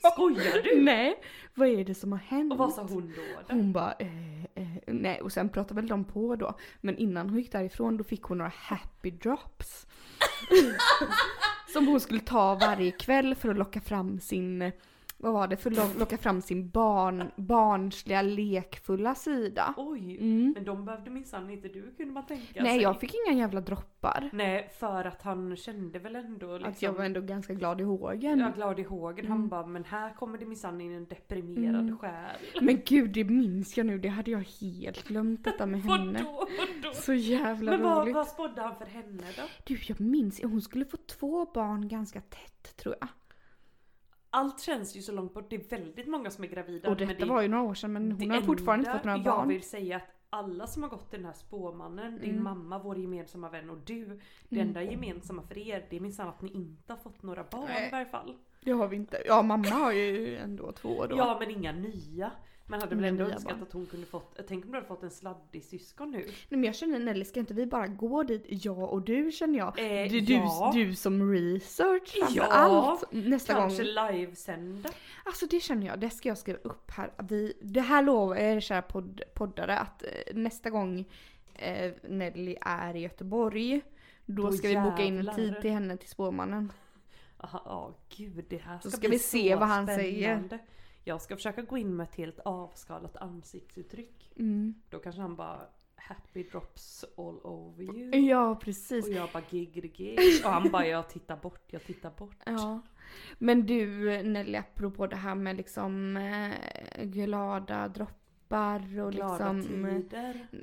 Skojar du? Nej, vad är det som har hänt? Och vad sa hon då? då? Hon bara, eh, eh, nej och sen pratade väl de på då. Men innan hon gick därifrån då fick hon några happy drops. som hon skulle ta varje kväll för att locka fram sin, vad var det, för att lo- locka fram sin barn, barnsliga lekfulla sida. Oj, Mm. men de behövde minsann inte du kunde man tänka Nej sig. jag fick inga jävla droppar. Nej, för att han kände väl ändå liksom... Att jag var ändå ganska glad i hågen. Är glad i hågen. Han Mm. bara, men här kommer det minsann in en deprimerad Mm. själ. Men gud det minns jag nu, det hade jag helt glömt detta med henne. Vadå? Vadå? Så jävla Men vad, roligt. vad spådde han för henne då? Du jag minns, hon skulle få två barn ganska tätt tror jag. Allt känns ju så långt bort. Det är väldigt många som är gravida. Och men detta det- var ju några år sedan men det hon har fortfarande inte fått några Jag barn. vill säga att alla som har gått till den här spåmannen, din Mm. mamma, vår gemensamma vän och du. Det Mm. enda gemensamma för er, det är minsann att ni inte har fått några barn Nej. i varje fall. Det har vi inte. Ja mamma har ju ändå två då. Ja men inga nya. Man hade väl Inga ändå önskat att hon kunde fått, tänk om du hade fått en sladdig syskon nu. Nej men jag känner Nelly, ska inte vi bara gå dit, jag och du känner jag. Eh, du, du, ja. du som research framför Ja, allt nästa Kanske gång. livesända. Alltså det känner jag, det ska jag skriva upp här. Vi, det här lovar jag er kära podd, poddare att eh, nästa gång eh, Nelly är i Göteborg då Då ska vi boka in en jävlar. tid till henne till spåmannen. Aha, ja gud det här ska, Så ska bli vi se så vad han spännande. Jag ska försöka gå in med ett helt avskalat ansiktsuttryck. Mm. Då kanske han bara happy drops all over you. Ja precis. Och jag bara gig gig. Och han bara jag tittar bort, jag tittar bort. Ja. Men du Nelly, apropå det här med liksom eh, glada droppar och Glada liksom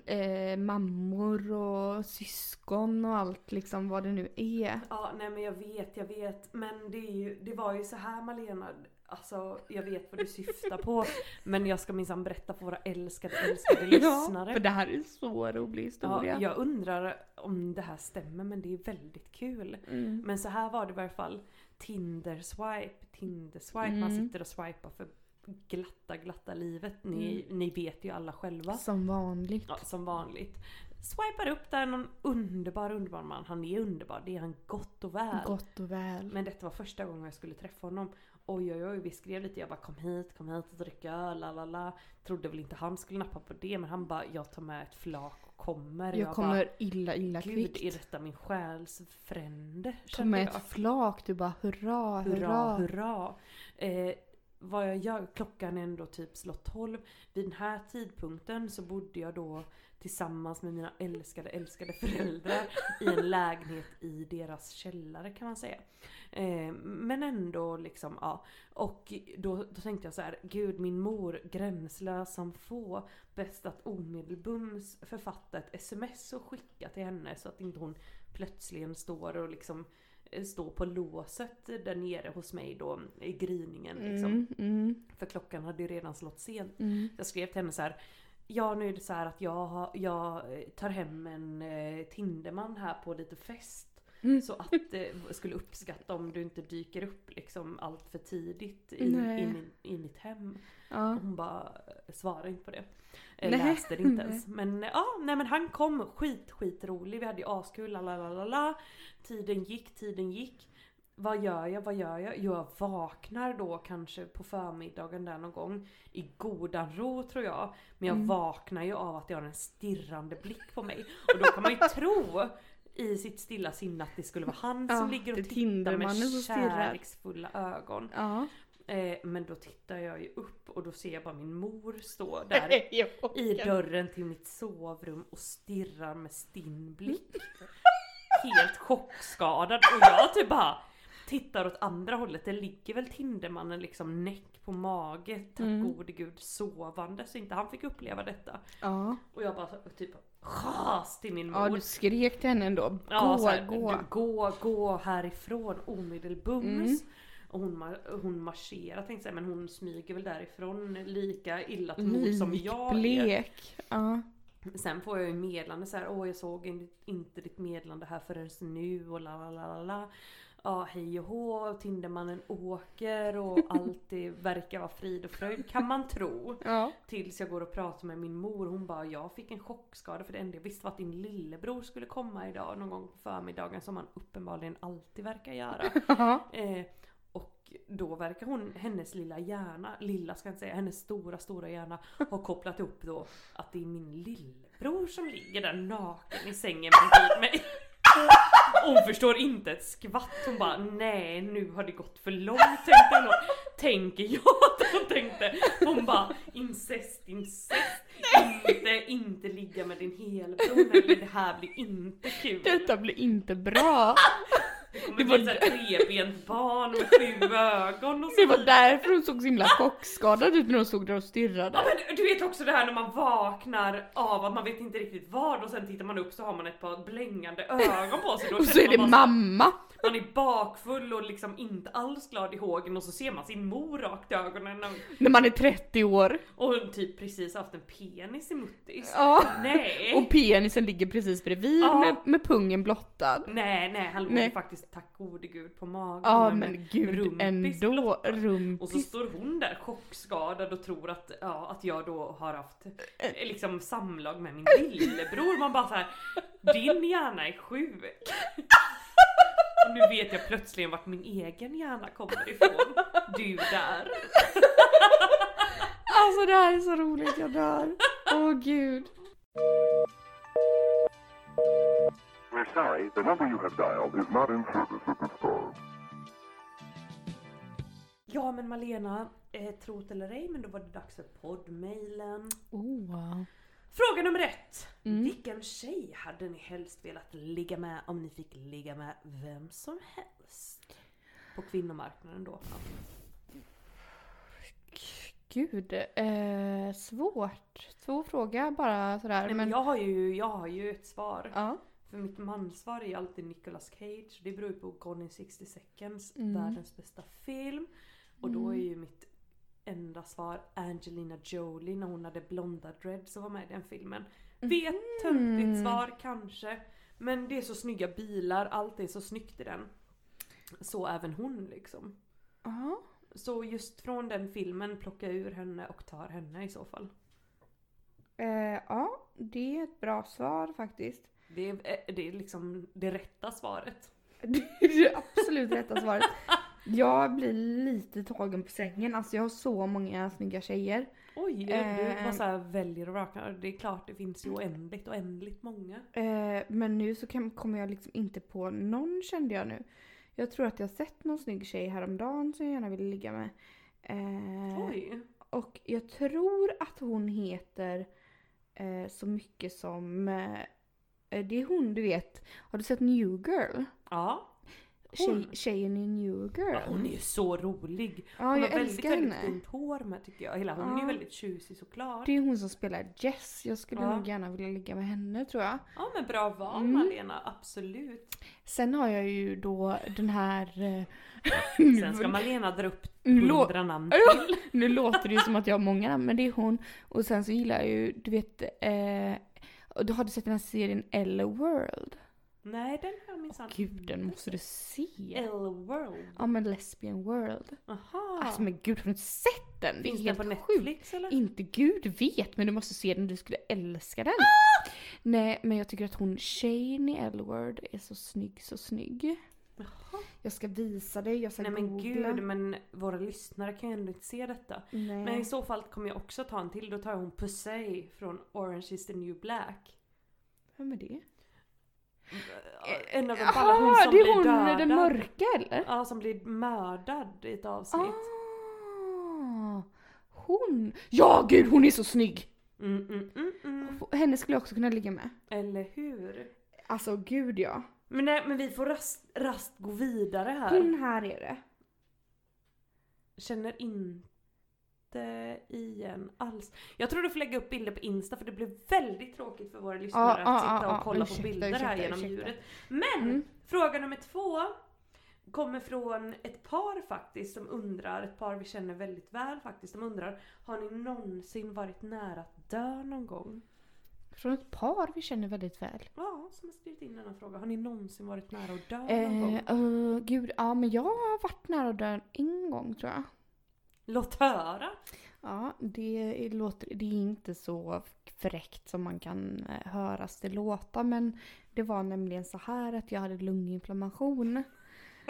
eh, mammor och syskon och allt liksom vad det nu är. Ja nej men jag vet, jag vet. Men det, är ju, det var ju så här Malena. Alltså jag vet vad du syftar på. Men jag ska minsann berätta för våra älskade älskade lyssnare. för det här är en så rolig historia. Ja, jag undrar om det här stämmer men det är väldigt kul. Mm. Men så här var det i varje fall. Tinder swipe, Tinder swipe. Man Mm. sitter och swipar för glatta glatta livet. Ni, ni vet ju alla själva. Som vanligt. Ja, som vanligt. swipar upp där någon underbar, underbar man. Han är underbar, det är han gott och väl. Gott och väl. Men detta var första gången jag skulle träffa honom. Oj oj oj, vi skrev lite. Jag bara kom hit, kom hit och drick öl, la la la. Trodde väl inte han skulle nappa på det men han bara jag tar med ett flak och kommer. Jag kommer bara, illa illa Gud kvickt. är detta min själs frände? Ta med jag. ett flak, du bara hurra, hurra. Hurra, hurra. Eh, vad jag gör, klockan är ändå typ slått 12. Vid den här tidpunkten så bodde jag då tillsammans med mina älskade, älskade föräldrar i en lägenhet i deras källare kan man säga. Eh, men ändå liksom, ja. Och då, då tänkte jag så här, gud min mor, gränslös som få. Bäst att omedelbums författa ett sms och skicka till henne så att inte hon plötsligen står och liksom eh, står på låset där nere hos mig då i gryningen liksom. Mm, mm, För klockan hade ju redan slått sent. mm. Jag skrev till henne så här. Ja nu är det så här att jag, har- jag eh, tar hem en eh, Tinderman här på lite fest. Mm. Så att eh, skulle uppskatta om du inte dyker upp liksom allt för tidigt i, in, i, mitt hem. Ja. Och hon bara eh, svarade inte på det. Eh. Läste det inte ens. Men eh, ja, nej men han kom skit skitrolig. Vi hade ju askul, la la la la. Tiden gick, tiden gick. Vad gör jag, vad gör jag? Jo, jag vaknar då kanske på förmiddagen där någon gång. I godan ro tror jag. Men jag Mm. vaknar ju av att jag har en stirrande blick på mig. Och då kan man ju tro i sitt stilla sinne att det skulle vara han Ja, som ligger och tittar med kärleksfulla ögon. Ja. Eh, men då tittar jag ju upp och då ser jag bara min mor stå där i dörren till mitt sovrum och stirrar med stinn blick. Helt chockskadad och jag typ bara tittar åt andra hållet. Det ligger väl Tindermannen liksom näck på mage, tack Mm. gode gud, sovande så inte han fick uppleva detta. Ja. Och jag bara typ ras till min mor. ja, du skrek till henne ändå. Ja, gå, så här, gå. Gå, gå härifrån omedelbums. Mm. Och hon, hon marscherar tänkte jag men hon smyger väl därifrån lika illa till mod som jag är. Likblek. Ja. Sen får jag ju meddelande så här, åh jag såg in- inte ditt meddelande här förrän nu och la la la la. Ja hej och hå, Tindermannen åker och allt det verkar vara frid och fröjd kan man tro. Ja. Tills jag går och pratar med min mor. Hon bara, jag fick en chockskada för det enda jag visste var att din lillebror skulle komma idag någon gång på förmiddagen som han uppenbarligen alltid verkar göra. Eh, och då verkar hon, hennes lilla hjärna, lilla ska jag inte säga, hennes stora stora hjärna har kopplat ihop då att det är min lillebror som ligger där naken i sängen bredvid mig. Hon förstår inte ett skvatt, hon bara nej nu har det gått för långt tänkte hon. Tänker jag att hon tänkte. Hon bara incest, incest. Inte, inte ligga med din helbror det här blir inte kul. Detta blir inte bra. Det kommer Det bli var- så här trebent barn med sju ögon och så Det var därför hon såg så himla chockskadad ut när hon stod där och stirrade. Ja, men du vet också det här när man vaknar av att man vet inte riktigt vad och sen tittar man upp så har man ett par blängande ögon på sig. Då Och så är det mamma. Man är bakfull och liksom inte alls glad i hågen och så ser man sin mor rakt i ögonen och- När man är 30 år. och typ precis haft en penis i muttis. Ja. Nej! Och penisen ligger precis bredvid Ja. med, med pungen blottad. nej, nej, han låg Nej. ju faktiskt tack gode gud på magen. Ja men gud rumpis ändå. blottad. Rumpis. Och så står hon där chockskadad och tror att, ja, att jag då har haft eh, liksom samlag med min lillebror. Man bara så här, din hjärna är sjuk. Och nu vet jag plötsligen vart min egen hjärna kommer ifrån. Du där. Alltså det här är så roligt, jag dör. Åh gud. We're sorry, the number you have dialed is not in service at this time. Ja men Malena, eh, trot eller ej men då var det dags för poddmailen. Oh. Fråga nummer ett. Mm. Vilken tjej hade ni helst velat ligga med om ni fick ligga med vem som helst? På kvinnomarknaden då. Gud, eh, svårt. Svår fråga bara sådär. Nej, men men, jag, har ju, jag har ju ett svar. ja. För mitt mansvar är ju alltid Nicolas Cage. Det beror ju på Gone in 60 seconds, Mm. världens bästa film. Och då är ju mitt enda svar Angelina Jolie när hon hade blonda dreads och var med i den filmen. Vet, töntigt svar kanske. Men det är så snygga bilar, allt är så snyggt i den. Så även hon liksom. Ja. Så just från den filmen plocka ur henne och tar henne i så fall. Eh, ja. det är ett bra svar faktiskt. Det är, eh, det är liksom det rätta svaret. Det är det absolut rätta svaret. Jag blir lite tagen på sängen. Alltså jag har så många snygga tjejer. Oj, du Eh. bara så här väljer och vrakar. Det är klart det finns ju oändligt, oändligt många. Eh, men nu så kan, kommer jag liksom inte på någon kände jag nu. Jag tror att jag sett någon snygg tjej häromdagen som jag gärna ville ligga med. Eh, Oj. och jag tror att hon heter eh, så mycket som... Eh, det är hon du vet. Har du sett New Girl? Ja. Tjej, tjejen i New Girl. ja. Hon är ju så rolig. Ja, Hon jag har väldigt, väldigt henne. fint hår med tycker jag. Hela, hon är ju Ja. väldigt tjusig såklart. Det är hon som spelar Jess. Jag skulle Ja. nog gärna vilja ligga med henne tror jag. Ja men bra val Mm. Malena, absolut. Sen har jag ju då den här... eh, Sen ska Malena dra upp hundra namn Ja. till. Nu låter det ju som att jag har många namn, men det är hon. Och sen så gillar jag ju, du vet, eh, och du har du sett den här serien L World? Nej den har jag minsann Gud, den måste du se. L-World. Ja men Lesbian World. Aha. Alltså men gud, har du inte sett den? Finns den på sjukt. Netflix eller? Inte gud vet, men du måste se den, du skulle älska den. Nej, men jag tycker att hon, tjejen i L-Word, är så snygg, så snygg. Jaha. Jag ska visa dig, jag ska Nej men googla. gud, men våra lyssnare kan ju ändå inte se detta. Nej. Men i så fall kommer jag också ta en till. Då tar jag hon Pussy från Orange is the new black. Vem är det? En av de alla, hon som det är hon dödad. den mörka eller? Ja, som blir mördad i ett avsnitt. Ah, hon! Ja gud hon är så snygg! Mm, mm, mm, mm. Henne skulle jag också kunna ligga med. Eller hur? Alltså gud ja. Men, nej, men vi får rast, rast gå vidare här. Hon här är det. Känner inte igen alls. Jag tror du får lägga upp bilder på Insta för det blir väldigt tråkigt för våra lyssnare ja, att sitta ja, och kolla ursäkta, på bilder här ursäkta, genom ursäkta. ljudet. Men Mm. fråga nummer två kommer från ett par faktiskt som undrar, ett par vi känner väldigt väl faktiskt, de undrar Har ni någonsin varit nära att dö någon gång? Från ett par vi känner väldigt väl. Ja, som har skrivit in denna fråga. Har ni någonsin varit nära att dö någon gång? Eh, uh, gud, ja men jag har varit nära att dö en gång tror jag. Låt höra! Ja, det låter, det är inte så fräckt som man kan eh, höras det låta men det var nämligen så här att jag hade lunginflammation.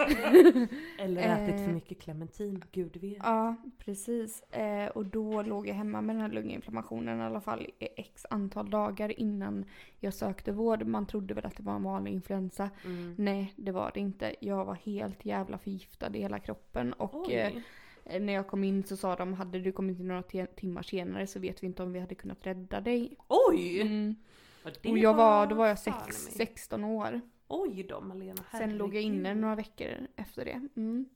Eller ätit för Eh. mycket clementin, gud vet. Ja, precis. Eh, och då låg jag hemma med den här lunginflammationen i alla fall i x antal dagar innan jag sökte vård. Man trodde väl att det var en vanlig influensa. Mm. Nej, det var det inte. Jag var helt jävla förgiftad i hela kroppen och Oj. eh, när jag kom in så sa de hade du kommit in några timmar senare så vet vi inte om vi hade kunnat rädda dig. Oj! Mm. Och jag var, då var jag sex, i mig. 16 år. Oj då Malena, Sen låg jag inne herregud. några veckor efter det. Mm.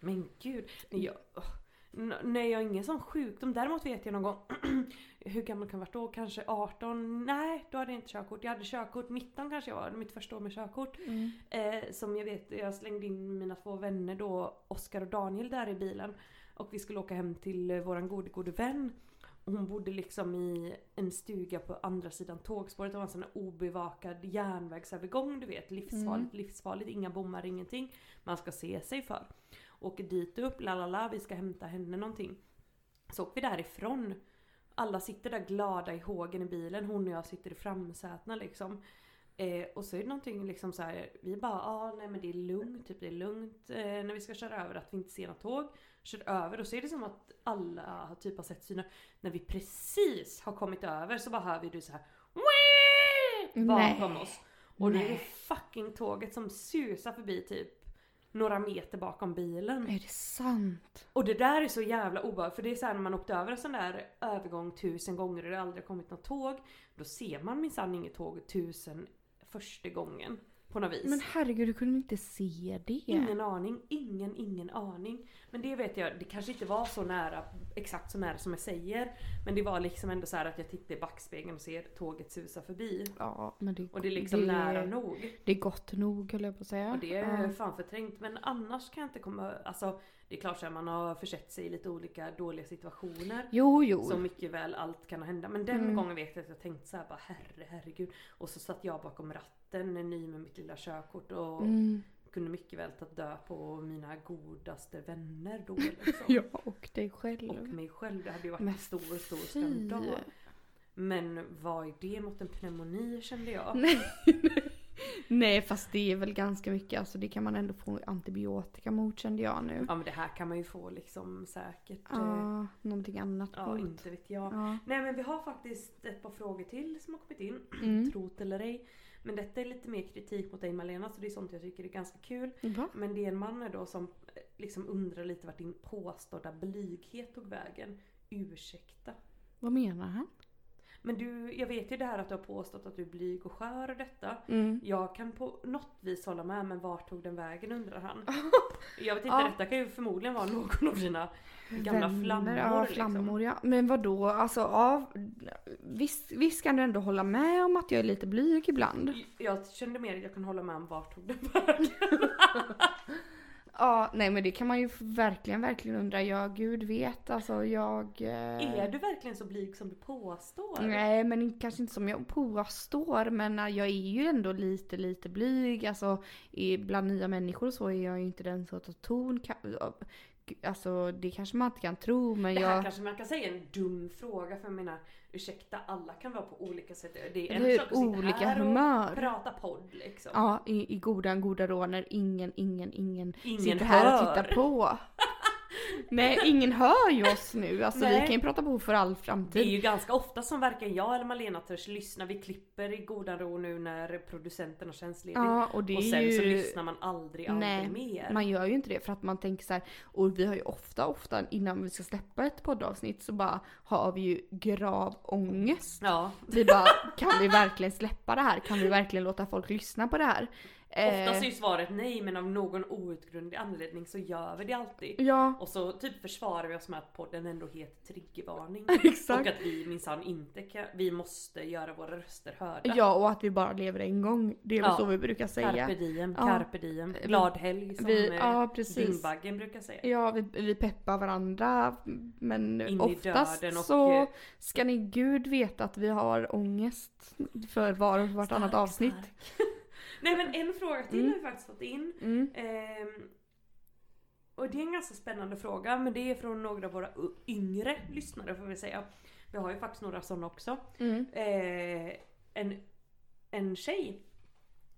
Men gud, nej, jag, nej jag har ingen sån sjukdom. Däremot vet jag någon gång, hur gammal kan jag varit då? Kanske 18? Nej, då hade jag inte körkort. Jag hade körkort, 19 kanske jag var, mitt första år med körkort. Mm. Eh, som jag vet, jag slängde in mina två vänner då, Oskar och Daniel där i bilen. Och vi skulle åka hem till våran gode gode vän. Hon bodde liksom i en stuga på andra sidan tågspåret. Det var en sån obevakad järnvägsövergång du vet. Livsfarligt, livsfarligt. Inga bommar, ingenting. Man ska se sig för. Åker dit upp, la la la, vi ska hämta henne någonting. Så åker vi därifrån. Alla sitter där glada i hågen i bilen. Hon och jag sitter i framsätena liksom. Eh, och så är det någonting liksom så här, vi bara ah, nej men det är lugnt, typ det är lugnt eh, när vi ska köra över att vi inte ser något tåg. Kör över och så är det som att alla har typ har sett syna. När vi precis har kommit över så bara hör vi du så här "Wii!" bakom Nej. oss. Och är det Nej. fucking tåget som susar förbi typ några meter bakom bilen. Är det sant? Och det där är så jävla obehagligt för det är så här när man åkt över en sån där övergång tusen gånger och det aldrig kommit något tåg. Då ser man minsann inget tåg tusen första gången. På något vis. Men herregud, du kunde inte se det. Ingen aning, ingen, ingen aning. Men det vet jag, det kanske inte var så nära, exakt så nära som jag säger. Men det var liksom ändå så här att jag tittar i backspegeln och ser tåget susa förbi. Ja, men det, Och det är liksom det, nära nog. Det är gott nog höll jag på att säga. Och det är Ja. fan förträngt. Men annars kan jag inte komma, alltså det är klart här, man har försett sig i lite olika dåliga situationer. Jo, jo. Så mycket väl allt kan hända. Men den Mm. gången vet jag att jag tänkte så här bara herre herregud. Och så satt jag bakom ratten, ny med mitt lilla körkort och Mm. kunde mycket väl ta död på mina godaste vänner då liksom. Ja, och dig själv. Och mig själv. Det hade ju varit Men en stor, stor skandal. Men vad är det mot en pneumoni kände jag? Nej. Nej fast det är väl ganska mycket, alltså det kan man ändå få antibiotika mot kände jag nu. Ja men det här kan man ju få liksom säkert. eh, Ja, någonting annat Ja, mot. inte vet jag. Ja. Nej men vi har faktiskt ett par frågor till som har kommit in. Mm. Trot eller ej. Men detta är lite mer kritik mot dig Malena så det är sånt jag tycker är ganska kul. Va? Men det är en man då som eh, liksom undrar lite vart din påstådda blyghet tog vägen. Ursäkta. Vad menar han? Men du, jag vet ju det här att du har påstått att du är blyg och skör och detta. Mm. Jag kan på något vis hålla med men vart tog den vägen undrar han. Jag vet inte, Ja. detta kan ju förmodligen vara någon av dina gamla Vänner, flammor. Ja, liksom. flammor ja. Men vad då? alltså ja, visst, visst kan du ändå hålla med om att jag är lite blyg ibland? Jag kände mer att jag kan hålla med om vart tog den vägen. Ja, nej men det kan man ju verkligen, verkligen undra. Ja, gud vet alltså jag... eh, Är du verkligen så blyg som du påstår? Nej men kanske inte som jag påstår men eh, jag är ju ändå lite lite blyg. Alltså i- bland nya människor så är jag ju inte den som tar ton. Alltså det kanske man inte kan tro men Det här jag... kanske man kan säga är en dum fråga för jag menar ursäkta alla kan vara på olika sätt. Det är en hur? sak att sitta Olika här humör. och prata podd liksom. Ja, i, i goda, goda råd när ingen, ingen, ingen, Ingen sitter här och hör. tittar på. Nej, ingen hör ju oss nu. Alltså Nej. vi kan ju prata på för all Det är framtid. ju ganska ofta som varken jag eller Malena törs lyssna. Vi klipper i godan ro nu när producenten har tjänstledigt. Ja, och det och sen ju... så lyssnar man aldrig, aldrig Nej, mer. Man gör ju inte det för att man tänker så här, och vi har ju ofta, ofta innan vi ska släppa ett poddavsnitt så bara har vi ju grav ångest. Ja, Vi bara, kan vi verkligen släppa det här? Kan vi verkligen låta folk lyssna på det här? Oftast är Eh, ju svaret nej men av någon outgrundlig anledning så gör vi det alltid. ja, Och så typ försvarar vi oss med att podden ändå heter triggervarning. exakt. Och att vi minsann inte kan, vi måste göra våra röster hörda. Ja, och att vi bara lever en gång. Det är väl Ja. så vi brukar säga. Carpe diem, Ja. carpe diem. Glad helg som Vi, eh, ja, precis. Dyngbaggen brukar säga. Ja, vi, vi peppar varandra men In oftast och- så ska ni gud veta att vi har ångest för var och vartannat Stark, avsnitt. stark. Nej men en fråga till Mm. har vi faktiskt fått in. Mm. Ehm, och det är en ganska spännande fråga men det är från några av våra yngre lyssnare får vi säga. Vi har ju faktiskt några sådana också. Mm. Eh, en, en tjej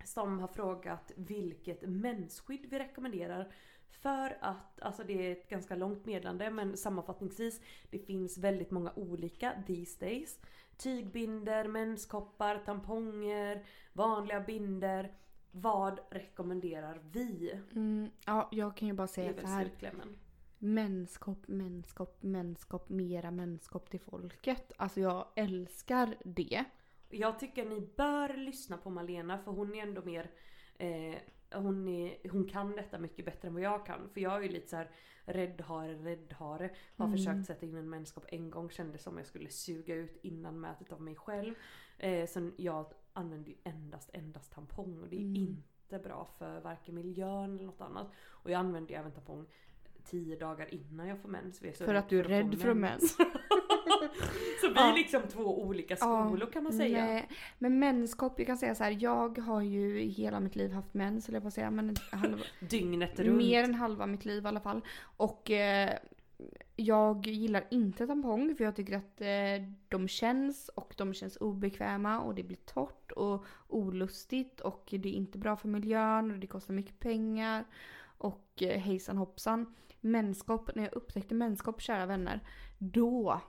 som har frågat vilket mensskydd vi rekommenderar för att, alltså det är ett ganska långt meddelande men sammanfattningsvis det finns väldigt många olika these days. Tygbinder, menskoppar, tamponger, vanliga binder. Vad rekommenderar vi? Mm. Ja, jag kan ju bara säga så här. slutklämmen. Menskopp, menskopp, menskopp, mera menskopp till folket. Alltså jag älskar det. Jag tycker ni bör lyssna på Malena för hon är ändå mer eh, hon, är, hon kan detta mycket bättre än vad jag kan. För jag är ju lite så här räddhare, räddhare. Har Mm. försökt sätta in en menskopp en gång. Kände som jag skulle suga ut innan mätet av mig själv. Eh, så jag använder ju endast, endast tampong. Och det är Mm. inte bra för varken miljön eller något annat. Och jag använder ju även tampong tio dagar innan jag får mens. för att du är rädd för mens. Så vi Ja. är liksom två olika skolor kan man säga. Nej, men menskopp, jag kan säga så här. Jag har ju hela mitt liv haft mens, eller jag på att säga. Men halva, Dygnet runt. mer än halva mitt liv i alla fall. Och eh, jag gillar inte tampong för jag tycker att eh, de känns och de känns obekväma och det blir torrt och olustigt och det är inte bra för miljön och det kostar mycket pengar. Och eh, hejsan hoppsan. Menskopp, när jag upptäckte menskopp kära vänner, då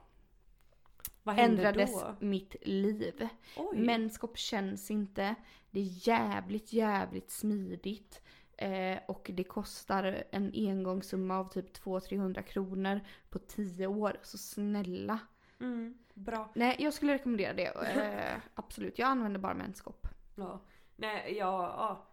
Vad ändrades då? mitt liv. Oj. Menskopp känns inte. Det är jävligt, jävligt smidigt. Eh, och det kostar en engångssumma av typ 200-300 kronor på 10 år. Så snälla. Mm, bra. Nej, jag skulle rekommendera det. Eh, absolut. Jag använder bara menskopp. Ja. Nej, ja, ja.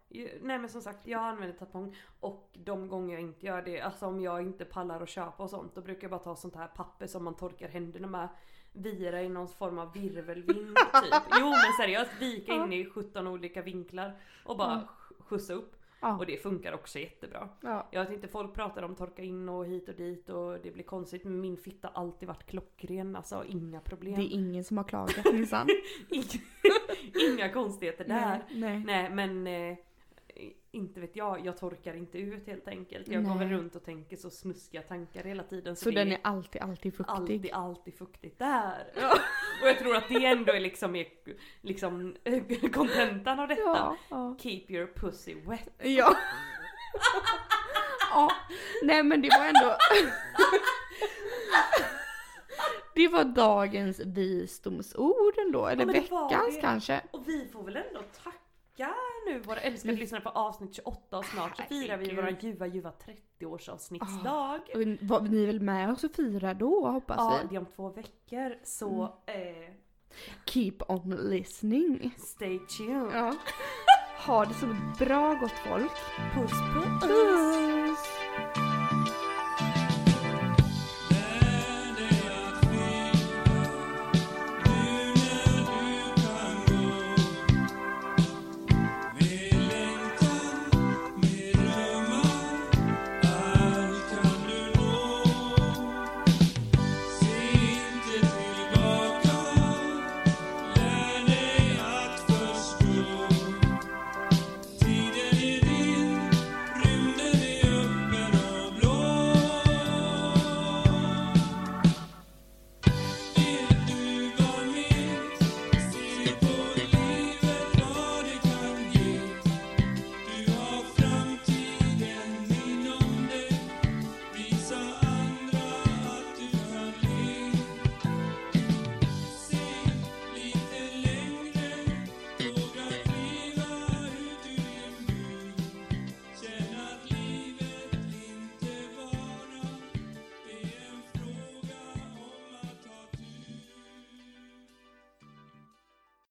Nej men som sagt, jag använder tampong och de gånger jag inte gör det, alltså om jag inte pallar att köpa och sånt, då brukar jag bara ta sånt här papper som man torkar händerna med. Vira i någon form av virvelvind typ. Jo men seriöst, vika in i 17 olika vinklar och bara sk- skjutsa upp. Ja. Och det funkar också jättebra. Ja. Jag vet inte, folk pratar om torka in och hit och dit och det blir konstigt men min fitta har alltid varit klockren, alltså inga problem. Det är ingen som har klagat minsann. Inga konstigheter där. Nej, nej. Nej men eh, inte vet jag, jag torkar inte ut helt enkelt. Jag går Nej. väl runt och tänker så snuskiga tankar hela tiden. Så det den är alltid, alltid fuktig. alltid, alltid fuktigt där. Och jag tror att det ändå är liksom, är, liksom kontentan av detta. Ja, ja. Keep your pussy wet. Ja. ja. Nej men det var ändå... det var dagens visdomsord ändå, eller veckans kanske. Och vi får väl ändå tacka nu våra älskade lyssnare för avsnitt 28 och snart så firar vi våra ljuva ljuva 30-årsavsnittsdag. Och Var ni är väl med oss och firar då hoppas Ja, vi? det är om två veckor så eh, Keep on listening. stay tuned. Ja. Ha det så bra gott folk. Puss puss! Puss.